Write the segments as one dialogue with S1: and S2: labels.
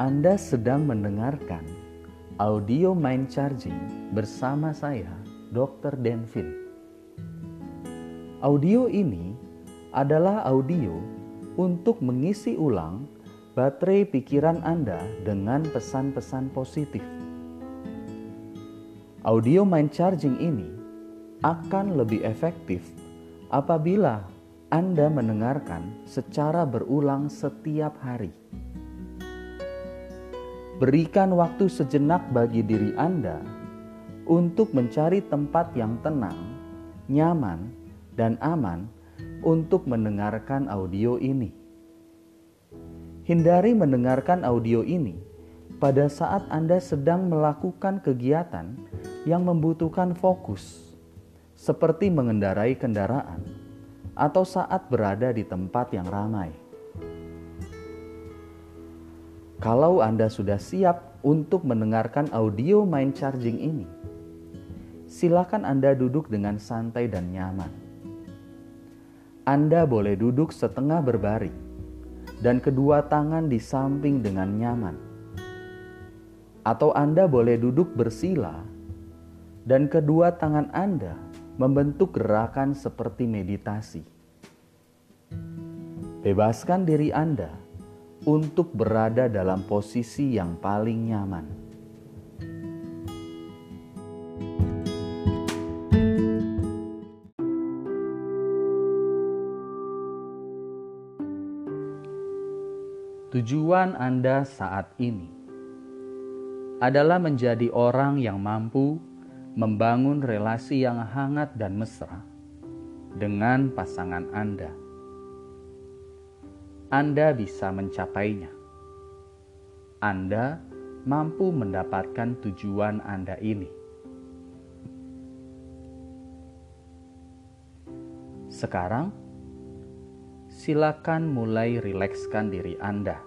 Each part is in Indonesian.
S1: Anda sedang mendengarkan audio mind charging bersama saya, Dr. Denvin. Audio ini adalah audio untuk mengisi ulang baterai pikiran Anda dengan pesan-pesan positif. Audio mind charging ini akan lebih efektif apabila Anda mendengarkan secara berulang setiap hari. Berikan waktu sejenak bagi diri Anda untuk mencari tempat yang tenang, nyaman, dan aman untuk mendengarkan audio ini. Hindari mendengarkan audio ini pada saat Anda sedang melakukan kegiatan yang membutuhkan fokus, seperti mengendarai kendaraan atau saat berada di tempat yang ramai. Kalau Anda sudah siap untuk mendengarkan audio mind charging ini, silakan Anda duduk dengan santai dan nyaman. Anda boleh duduk setengah berbaring dan kedua tangan di samping dengan nyaman. Atau Anda boleh duduk bersila dan kedua tangan Anda membentuk gerakan seperti meditasi. Bebaskan diri Anda untuk berada dalam posisi yang paling nyaman. Tujuan Anda saat ini adalah menjadi orang yang mampu membangun relasi yang hangat dan mesra dengan pasangan Anda anda bisa mencapainya. Anda mampu mendapatkan tujuan Anda ini. Sekarang, silakan mulai rilekskan diri Anda.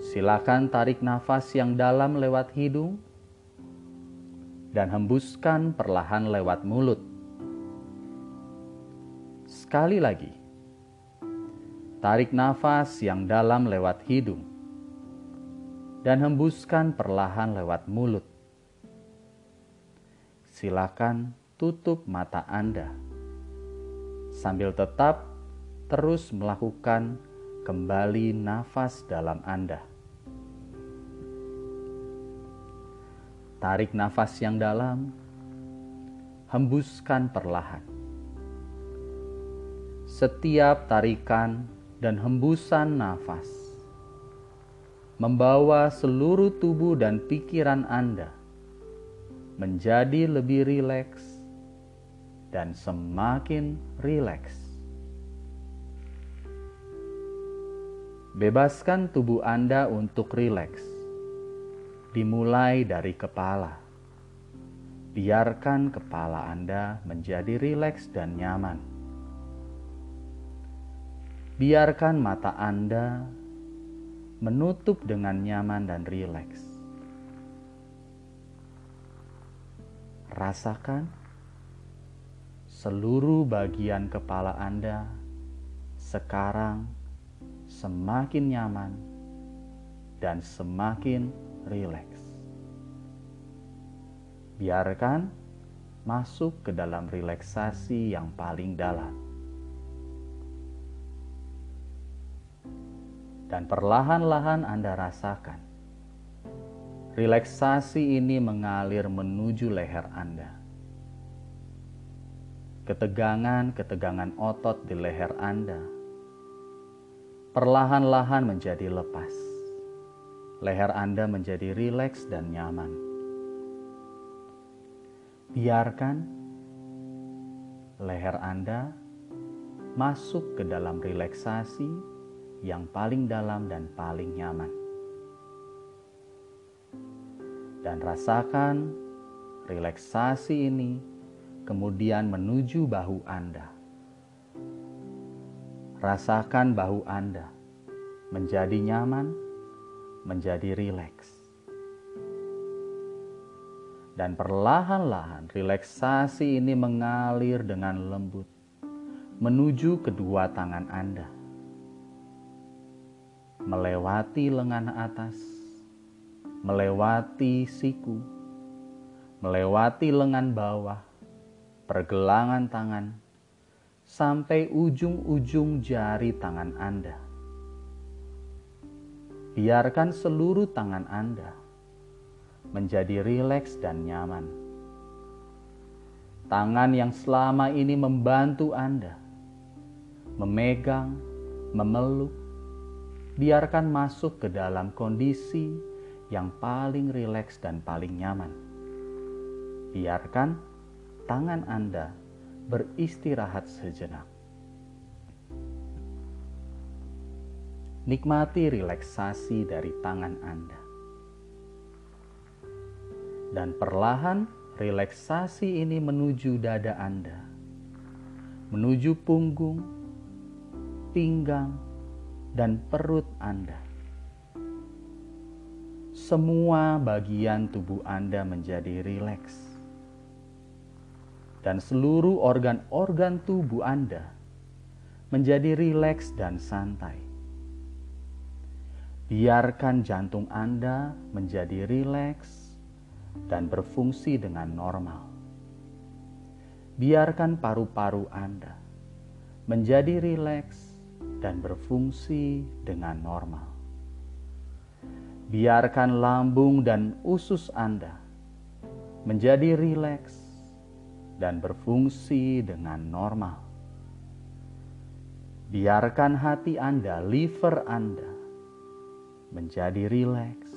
S1: Silakan tarik nafas yang dalam lewat hidung dan hembuskan perlahan lewat mulut. Sekali lagi, Tarik nafas yang dalam lewat hidung dan hembuskan perlahan lewat mulut. Silakan tutup mata Anda sambil tetap terus melakukan kembali nafas dalam Anda. Tarik nafas yang dalam, hembuskan perlahan. Setiap tarikan dan hembusan nafas, membawa seluruh tubuh dan pikiran Anda menjadi lebih rileks dan semakin rileks. Bebaskan tubuh Anda untuk rileks, dimulai dari kepala. Biarkan kepala Anda menjadi rileks dan nyaman biarkan mata Anda menutup dengan nyaman dan rileks. Rasakan seluruh bagian kepala Anda sekarang semakin nyaman dan semakin rileks. Biarkan masuk ke dalam relaksasi yang paling dalam. Dan perlahan-lahan Anda rasakan. Relaksasi ini mengalir menuju leher Anda. Ketegangan-ketegangan otot di leher Anda perlahan-lahan menjadi lepas. Leher Anda menjadi rileks dan nyaman. Biarkan leher Anda masuk ke dalam relaksasi yang paling dalam dan paling nyaman. Dan rasakan relaksasi ini kemudian menuju bahu Anda. Rasakan bahu Anda menjadi nyaman, menjadi rileks. Dan perlahan-lahan relaksasi ini mengalir dengan lembut menuju kedua tangan Anda melewati lengan atas, melewati siku, melewati lengan bawah, pergelangan tangan, sampai ujung-ujung jari tangan Anda. Biarkan seluruh tangan Anda menjadi rileks dan nyaman. Tangan yang selama ini membantu Anda memegang, memeluk, biarkan masuk ke dalam kondisi yang paling rileks dan paling nyaman. Biarkan tangan Anda beristirahat sejenak. Nikmati relaksasi dari tangan Anda. Dan perlahan relaksasi ini menuju dada Anda, menuju punggung, pinggang, dan perut Anda. Semua bagian tubuh Anda menjadi rileks, dan seluruh organ-organ tubuh Anda menjadi rileks dan santai. Biarkan jantung Anda menjadi rileks dan berfungsi dengan normal. Biarkan paru-paru Anda menjadi rileks dan berfungsi dengan normal. Biarkan lambung dan usus Anda menjadi rileks dan berfungsi dengan normal. Biarkan hati Anda, liver Anda menjadi rileks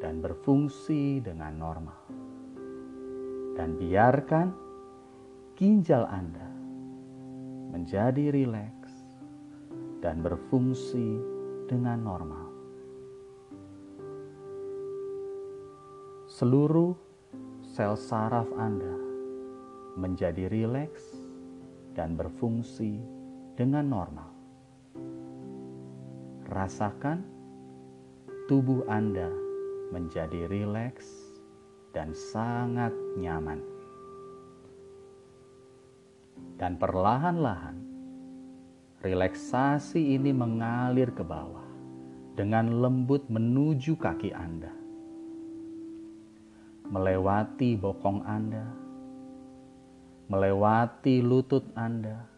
S1: dan berfungsi dengan normal. Dan biarkan ginjal Anda menjadi rileks dan berfungsi dengan normal. Seluruh sel saraf Anda menjadi rileks dan berfungsi dengan normal. Rasakan tubuh Anda menjadi rileks dan sangat nyaman. Dan perlahan-lahan Relaksasi ini mengalir ke bawah dengan lembut menuju kaki Anda, melewati bokong Anda, melewati lutut Anda,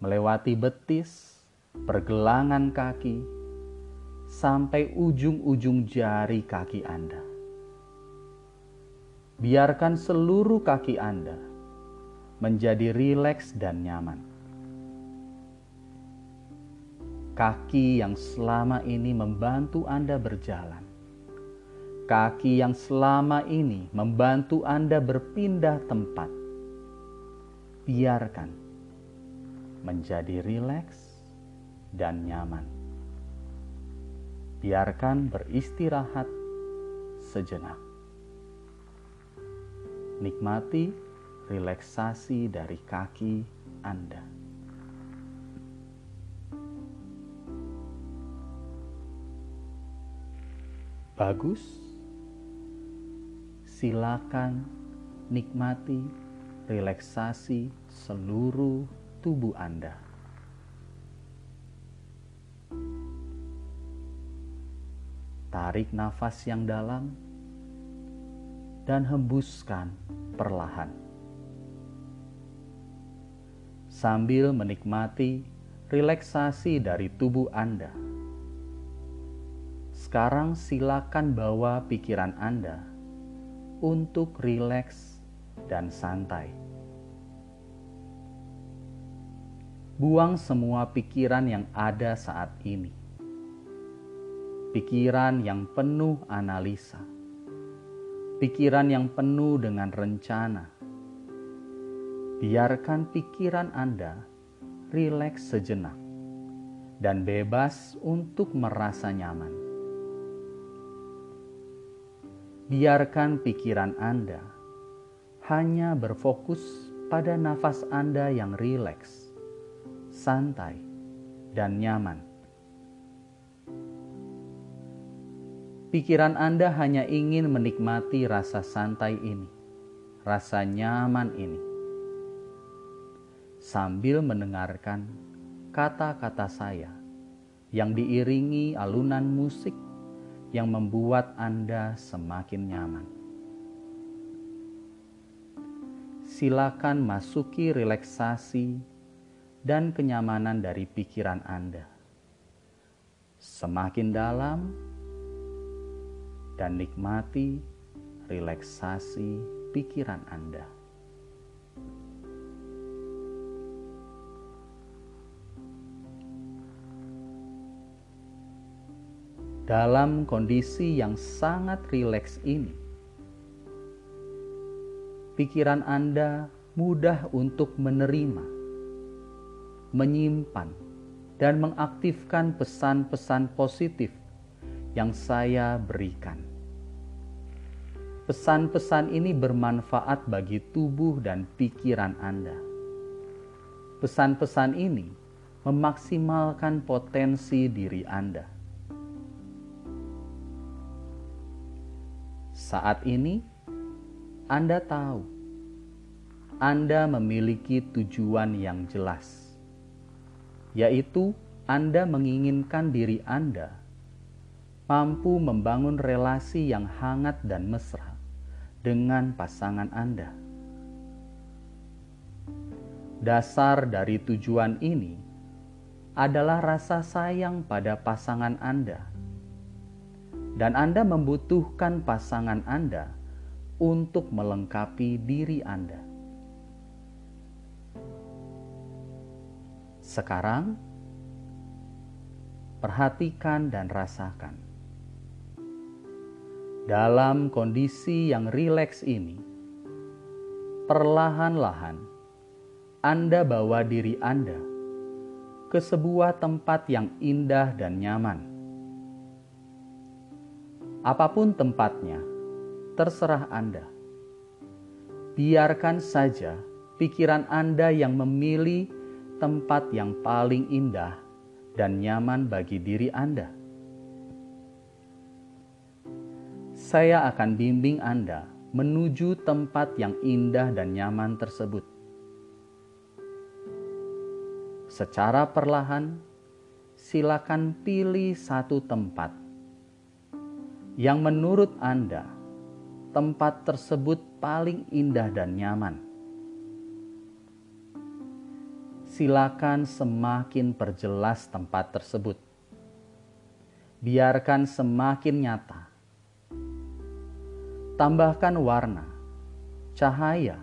S1: melewati betis, pergelangan kaki, sampai ujung-ujung jari kaki Anda. Biarkan seluruh kaki Anda menjadi rileks dan nyaman kaki yang selama ini membantu Anda berjalan, kaki yang selama ini membantu Anda berpindah tempat. Biarkan menjadi rileks dan nyaman. Biarkan beristirahat sejenak. Nikmati relaksasi dari kaki Anda. Bagus, silakan nikmati relaksasi seluruh tubuh Anda. Tarik nafas yang dalam dan hembuskan perlahan. Sambil menikmati relaksasi dari tubuh Anda sekarang silakan bawa pikiran Anda untuk rileks dan santai. Buang semua pikiran yang ada saat ini. Pikiran yang penuh analisa. Pikiran yang penuh dengan rencana. Biarkan pikiran Anda rileks sejenak dan bebas untuk merasa nyaman biarkan pikiran Anda hanya berfokus pada nafas Anda yang rileks, santai, dan nyaman. Pikiran Anda hanya ingin menikmati rasa santai ini, rasa nyaman ini, sambil mendengarkan kata-kata saya yang diiringi alunan musik yang membuat Anda semakin nyaman. Silakan masuki relaksasi dan kenyamanan dari pikiran Anda. Semakin dalam dan nikmati relaksasi pikiran Anda. Dalam kondisi yang sangat rileks ini, pikiran Anda mudah untuk menerima, menyimpan, dan mengaktifkan pesan-pesan positif yang saya berikan. Pesan-pesan ini bermanfaat bagi tubuh dan pikiran Anda. Pesan-pesan ini memaksimalkan potensi diri Anda Saat ini, Anda tahu Anda memiliki tujuan yang jelas, yaitu Anda menginginkan diri Anda mampu membangun relasi yang hangat dan mesra dengan pasangan Anda. Dasar dari tujuan ini adalah rasa sayang pada pasangan Anda dan Anda membutuhkan pasangan Anda untuk melengkapi diri Anda. Sekarang, perhatikan dan rasakan. Dalam kondisi yang rileks ini, perlahan-lahan Anda bawa diri Anda ke sebuah tempat yang indah dan nyaman Apa pun tempatnya, terserah Anda. Biarkan saja pikiran Anda yang memilih tempat yang paling indah dan nyaman bagi diri Anda. Saya akan bimbing Anda menuju tempat yang indah dan nyaman tersebut. Secara perlahan, silakan pilih satu tempat yang menurut Anda tempat tersebut paling indah dan nyaman. Silakan semakin perjelas tempat tersebut. Biarkan semakin nyata. Tambahkan warna, cahaya,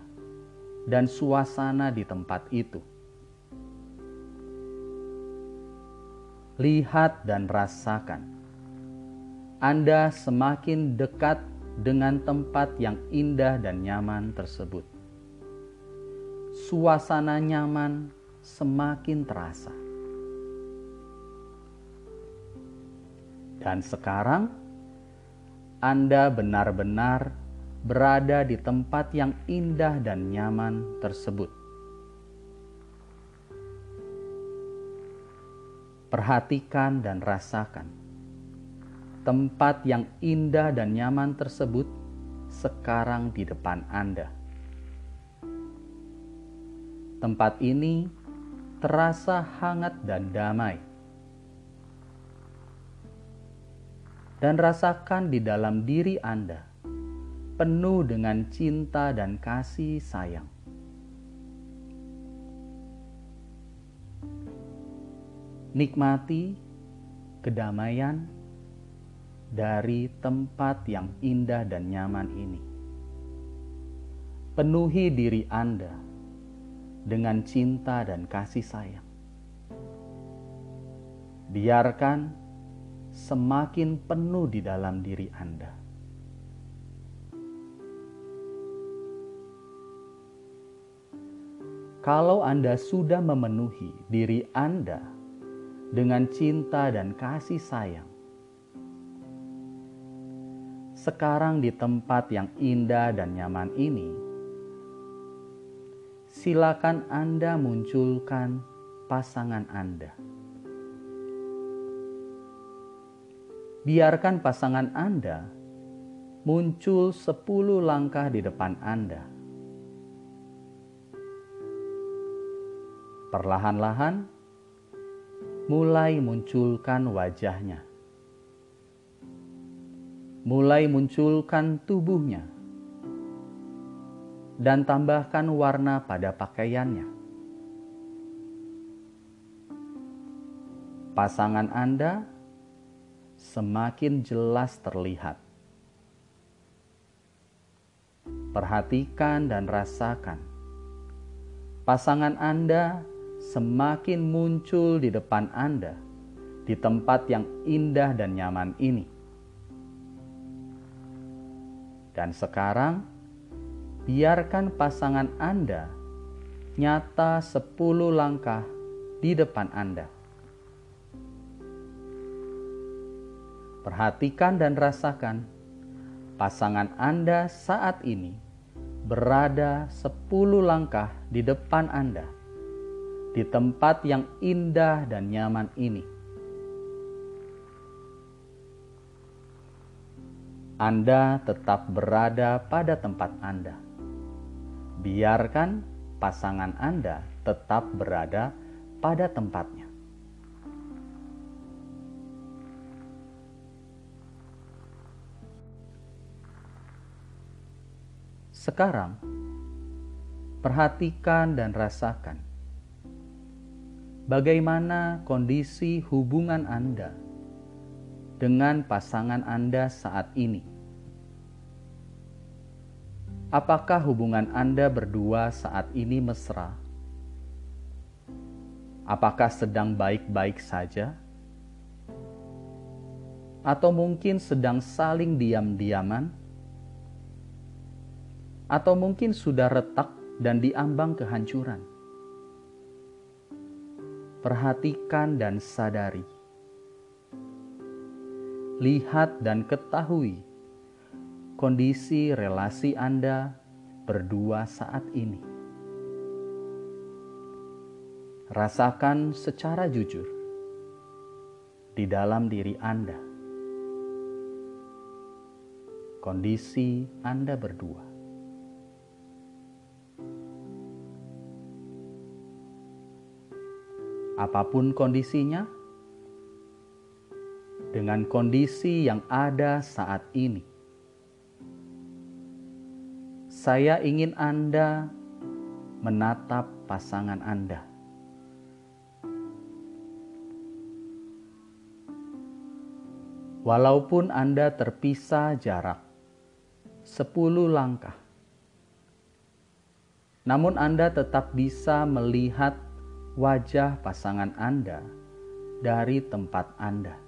S1: dan suasana di tempat itu. Lihat dan rasakan anda semakin dekat dengan tempat yang indah dan nyaman tersebut. Suasana nyaman semakin terasa. Dan sekarang Anda benar-benar berada di tempat yang indah dan nyaman tersebut. Perhatikan dan rasakan tempat yang indah dan nyaman tersebut sekarang di depan Anda. Tempat ini terasa hangat dan damai. Dan rasakan di dalam diri Anda penuh dengan cinta dan kasih sayang. Nikmati kedamaian dari tempat yang indah dan nyaman ini. Penuhi diri Anda dengan cinta dan kasih sayang. Biarkan semakin penuh di dalam diri Anda. Kalau Anda sudah memenuhi diri Anda dengan cinta dan kasih sayang, sekarang di tempat yang indah dan nyaman ini, silakan Anda munculkan pasangan Anda. Biarkan pasangan Anda muncul sepuluh langkah di depan Anda. Perlahan-lahan, mulai munculkan wajahnya, mulai munculkan tubuhnya, dan tambahkan warna pada pakaiannya. Pasangan Anda semakin jelas terlihat. Perhatikan dan rasakan. Pasangan Anda semakin muncul di depan Anda di tempat yang indah dan nyaman ini. Dan sekarang, biarkan pasangan Anda nyata sepuluh langkah di depan Anda. Perhatikan dan rasakan pasangan Anda saat ini berada sepuluh langkah di depan Anda di tempat yang indah dan nyaman ini. Anda tetap berada pada tempat Anda. Biarkan pasangan Anda tetap berada pada tempatnya. Sekarang, perhatikan dan rasakan bagaimana kondisi hubungan Anda dengan pasangan Anda saat ini. Apakah hubungan Anda berdua saat ini mesra? Apakah sedang baik-baik saja? Atau mungkin sedang saling diam-diaman? atau mungkin sudah retak dan diambang kehancuran. Perhatikan dan sadari. Lihat dan ketahui kondisi relasi Anda berdua saat ini. Rasakan secara jujur di dalam diri Anda kondisi Anda berdua. apa pun kondisinya, dengan kondisi yang ada saat ini. Saya ingin Anda menatap pasangan Anda. Walaupun Anda terpisah jarak 10 langkah, namun Anda tetap bisa melihat wajah pasangan Anda dari tempat Anda.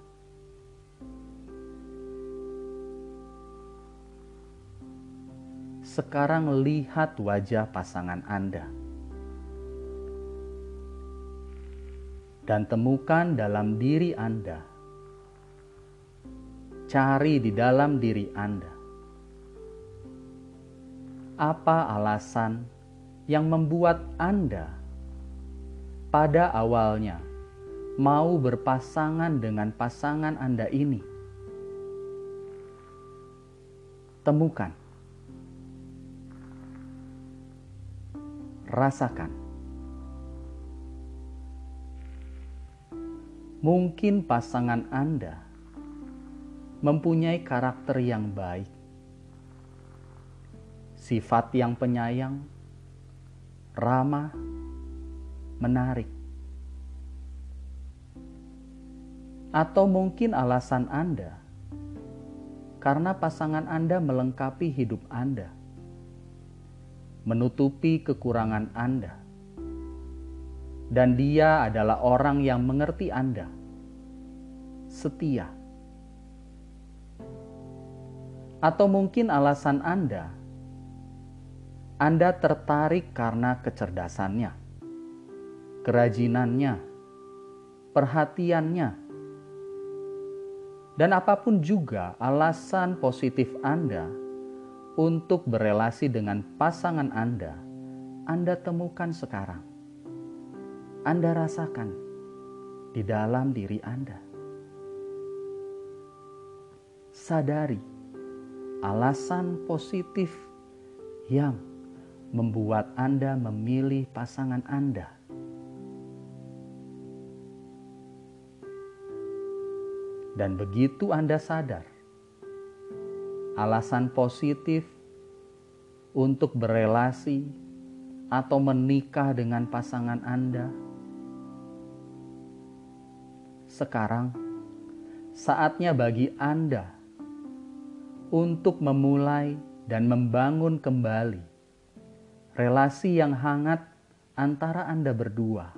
S1: Sekarang lihat wajah pasangan Anda dan temukan dalam diri Anda. Cari di dalam diri Anda. Apa alasan yang membuat Anda pada awalnya mau berpasangan dengan pasangan Anda ini. Temukan, rasakan. Mungkin pasangan Anda mempunyai karakter yang baik, sifat yang penyayang, ramah, menarik. Atau mungkin alasan Anda karena pasangan Anda melengkapi hidup Anda, menutupi kekurangan Anda, dan Dia adalah orang yang mengerti Anda, setia. Atau mungkin alasan Anda, Anda tertarik karena kecerdasannya kerajinannya, perhatiannya, dan apa pun juga alasan positif Anda untuk berelasi dengan pasangan Anda, Anda temukan sekarang. Anda rasakan di dalam diri Anda. Sadari alasan positif yang membuat Anda memilih pasangan Anda Dan begitu Anda sadar, alasan positif untuk berelasi atau menikah dengan pasangan Anda. Sekarang, saatnya bagi Anda untuk memulai dan membangun kembali relasi yang hangat antara Anda berdua.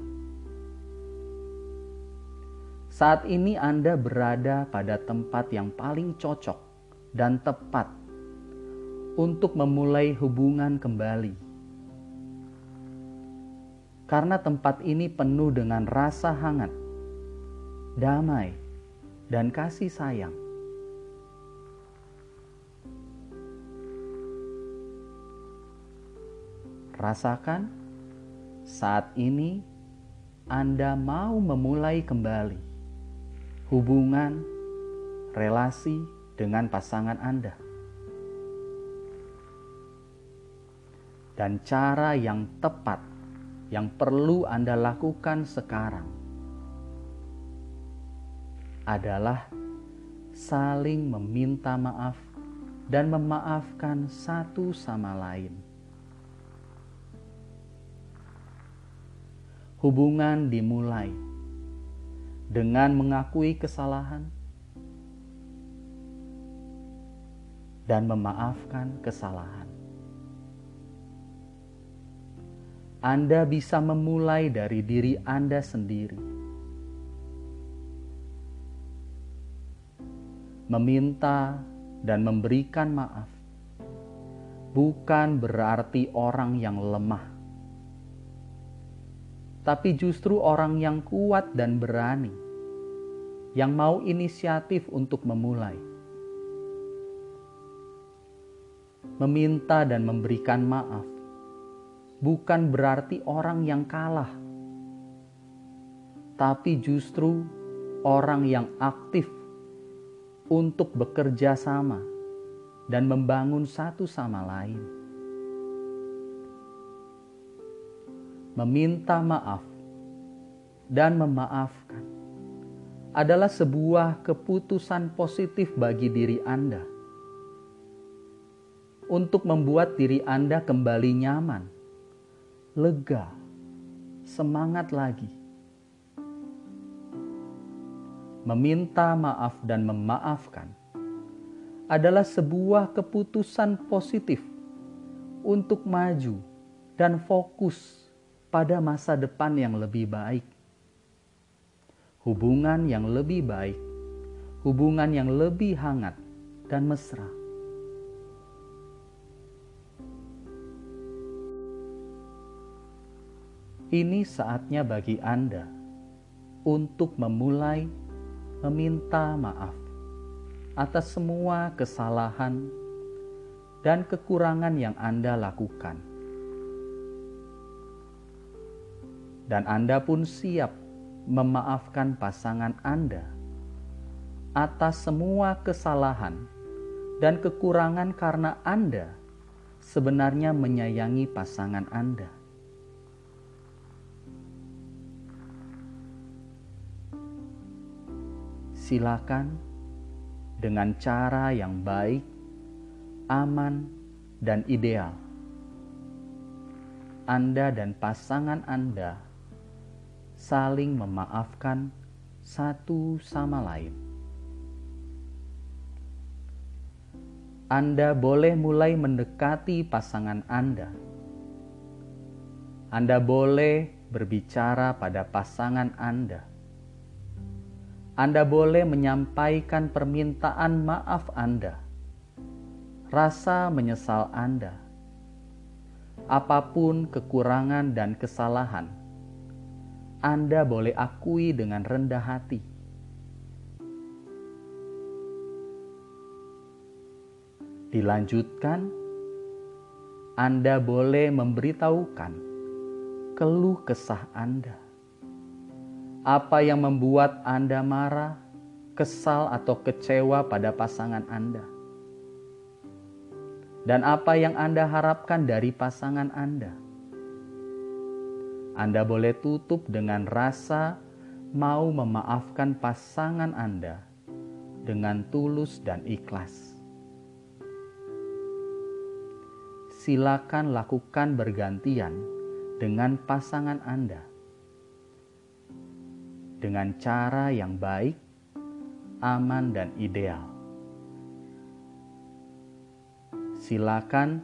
S1: Saat ini Anda berada pada tempat yang paling cocok dan tepat untuk memulai hubungan kembali. Karena tempat ini penuh dengan rasa hangat, damai, dan kasih sayang. Rasakan saat ini Anda mau memulai kembali hubungan, relasi, dengan pasangan Anda. Dan cara yang tepat yang perlu Anda lakukan sekarang adalah saling meminta maaf dan memaafkan satu sama lain. Hubungan dimulai dengan mengakui kesalahan dan memaafkan kesalahan. Anda bisa memulai dari diri Anda sendiri, meminta dan memberikan maaf bukan berarti orang yang lemah, tapi justru orang yang kuat dan berani, yang mau inisiatif untuk memulai. Meminta dan memberikan maaf bukan berarti orang yang kalah, tapi justru orang yang aktif untuk bekerja sama dan membangun satu sama lain. Meminta maaf dan memaafkan adalah sebuah keputusan positif bagi diri Anda untuk membuat diri Anda kembali nyaman, lega, semangat lagi. Meminta maaf dan memaafkan adalah sebuah keputusan positif untuk maju dan fokus pada masa depan yang lebih baik. Hubungan yang lebih baik, hubungan yang lebih hangat dan mesra Ini saatnya bagi Anda untuk memulai meminta maaf atas semua kesalahan dan kekurangan yang Anda lakukan. Dan Anda pun siap memaafkan pasangan Anda atas semua kesalahan dan kekurangan karena Anda sebenarnya menyayangi pasangan Anda. Silakan dengan cara yang baik, aman, dan ideal. Anda dan pasangan Anda saling memaafkan satu sama lain. Anda boleh mulai mendekati pasangan Anda. Anda boleh berbicara pada pasangan Anda anda boleh menyampaikan permintaan maaf Anda, rasa menyesal Anda, apa pun kekurangan dan kesalahan. Anda boleh akui dengan rendah hati. Dilanjutkan, Anda boleh memberitahukan keluh kesah Anda apa yang membuat Anda marah, kesal, atau kecewa pada pasangan Anda? Dan apa yang Anda harapkan dari pasangan Anda? Anda boleh tutup dengan rasa mau memaafkan pasangan Anda dengan tulus dan ikhlas. Silakan lakukan bergantian dengan pasangan Anda dengan cara yang baik, aman, dan ideal. Silakan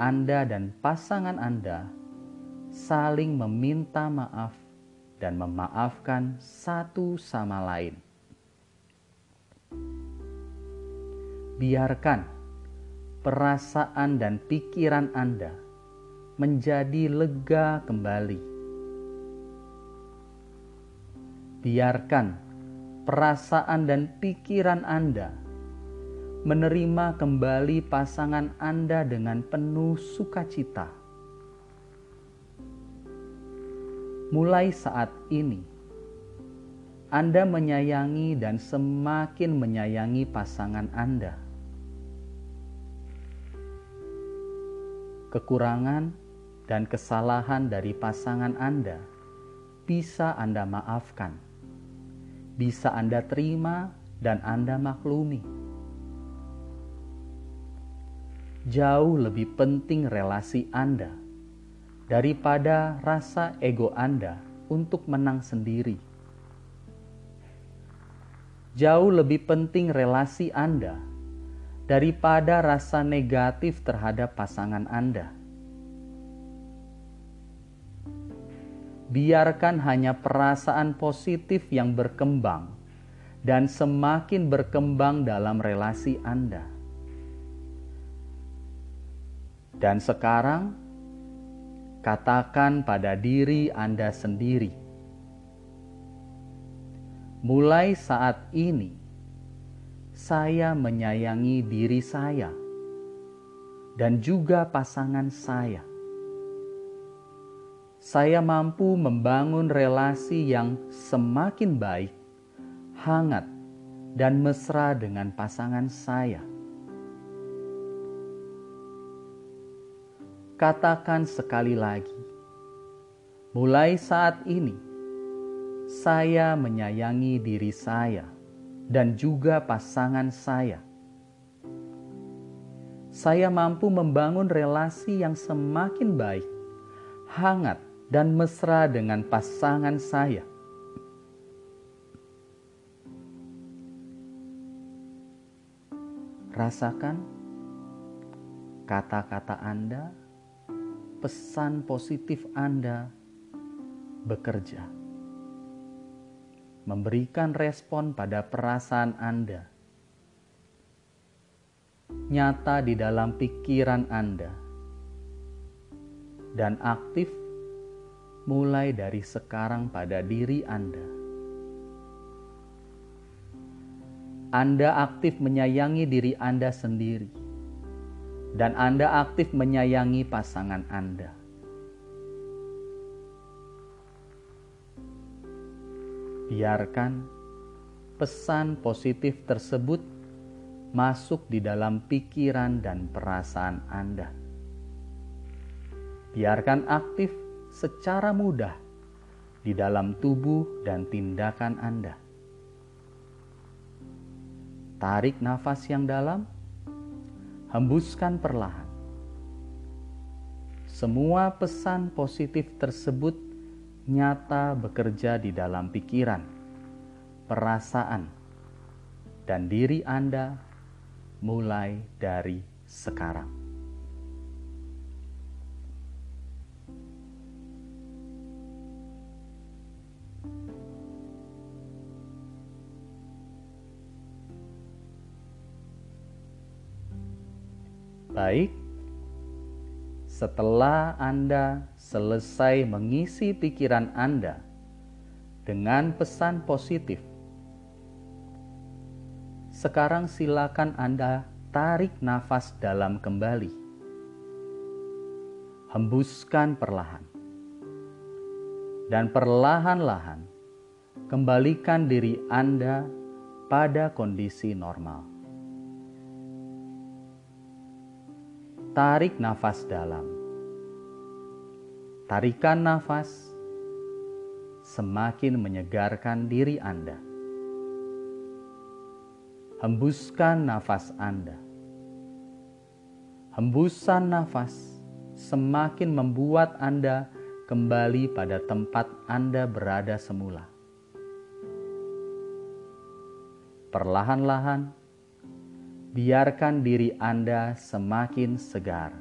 S1: Anda dan pasangan Anda saling meminta maaf dan memaafkan satu sama lain. Biarkan perasaan dan pikiran Anda menjadi lega kembali. Biarkan perasaan dan pikiran Anda menerima kembali pasangan Anda dengan penuh sukacita. Mulai saat ini, Anda menyayangi dan semakin menyayangi pasangan Anda. Kekurangan dan kesalahan dari pasangan Anda bisa Anda maafkan, bisa Anda terima, dan Anda maklumi. Jauh lebih penting relasi Anda daripada rasa ego Anda untuk menang sendiri. Jauh lebih penting relasi Anda daripada rasa negatif terhadap pasangan Anda. Biarkan hanya perasaan positif yang berkembang dan semakin berkembang dalam relasi Anda. Dan sekarang, katakan pada diri Anda sendiri, mulai saat ini saya menyayangi diri saya dan juga pasangan saya saya mampu membangun relasi yang semakin baik, hangat, dan mesra dengan pasangan saya. Katakan sekali lagi, mulai saat ini saya menyayangi diri saya dan juga pasangan saya. Saya mampu membangun relasi yang semakin baik, hangat, dan mesra dengan pasangan saya. Rasakan kata-kata Anda, pesan positif Anda bekerja, memberikan respon pada perasaan Anda, nyata di dalam pikiran Anda, dan aktif mulai dari sekarang pada diri Anda. Anda aktif menyayangi diri Anda sendiri, dan Anda aktif menyayangi pasangan Anda. Biarkan pesan positif tersebut masuk di dalam pikiran dan perasaan Anda. Biarkan aktif secara mudah di dalam tubuh dan tindakan Anda. Tarik nafas yang dalam, hembuskan perlahan. Semua pesan positif tersebut nyata bekerja di dalam pikiran, perasaan, dan diri Anda mulai dari sekarang. Baik, setelah Anda selesai mengisi pikiran Anda dengan pesan positif, sekarang silakan Anda tarik nafas dalam kembali. Hembuskan perlahan. Dan perlahan-lahan kembalikan diri Anda pada kondisi normal. Tarik nafas dalam. Tarikan nafas semakin menyegarkan diri Anda. hembuskan nafas Anda. Hembusan nafas semakin membuat Anda kembali pada tempat Anda berada semula. Perlahan-lahan, biarkan diri Anda semakin segar.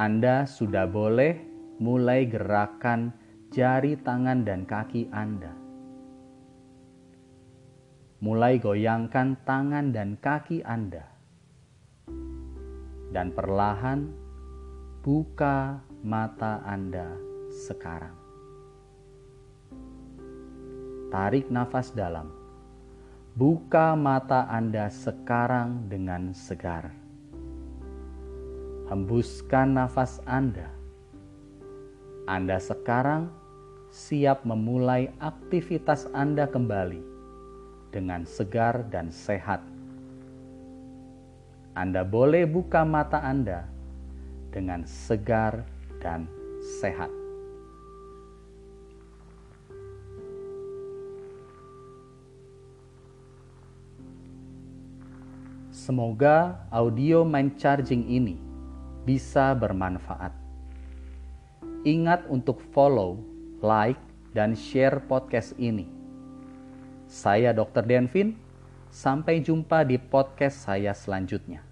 S1: Anda sudah boleh mulai gerakan jari tangan dan kaki Anda. Mulai goyangkan tangan dan kaki Anda. Dan perlahan buka mata Anda sekarang. Tarik nafas dalam. Buka mata Anda sekarang dengan segar. Hembuskan nafas Anda. Anda sekarang siap memulai aktivitas Anda kembali dengan segar dan sehat. Anda boleh buka mata Anda dengan segar dan sehat. Semoga audio mind charging ini bisa bermanfaat. Ingat untuk follow like, dan share podcast ini. Saya Dr. Denvin, sampai jumpa di podcast saya selanjutnya.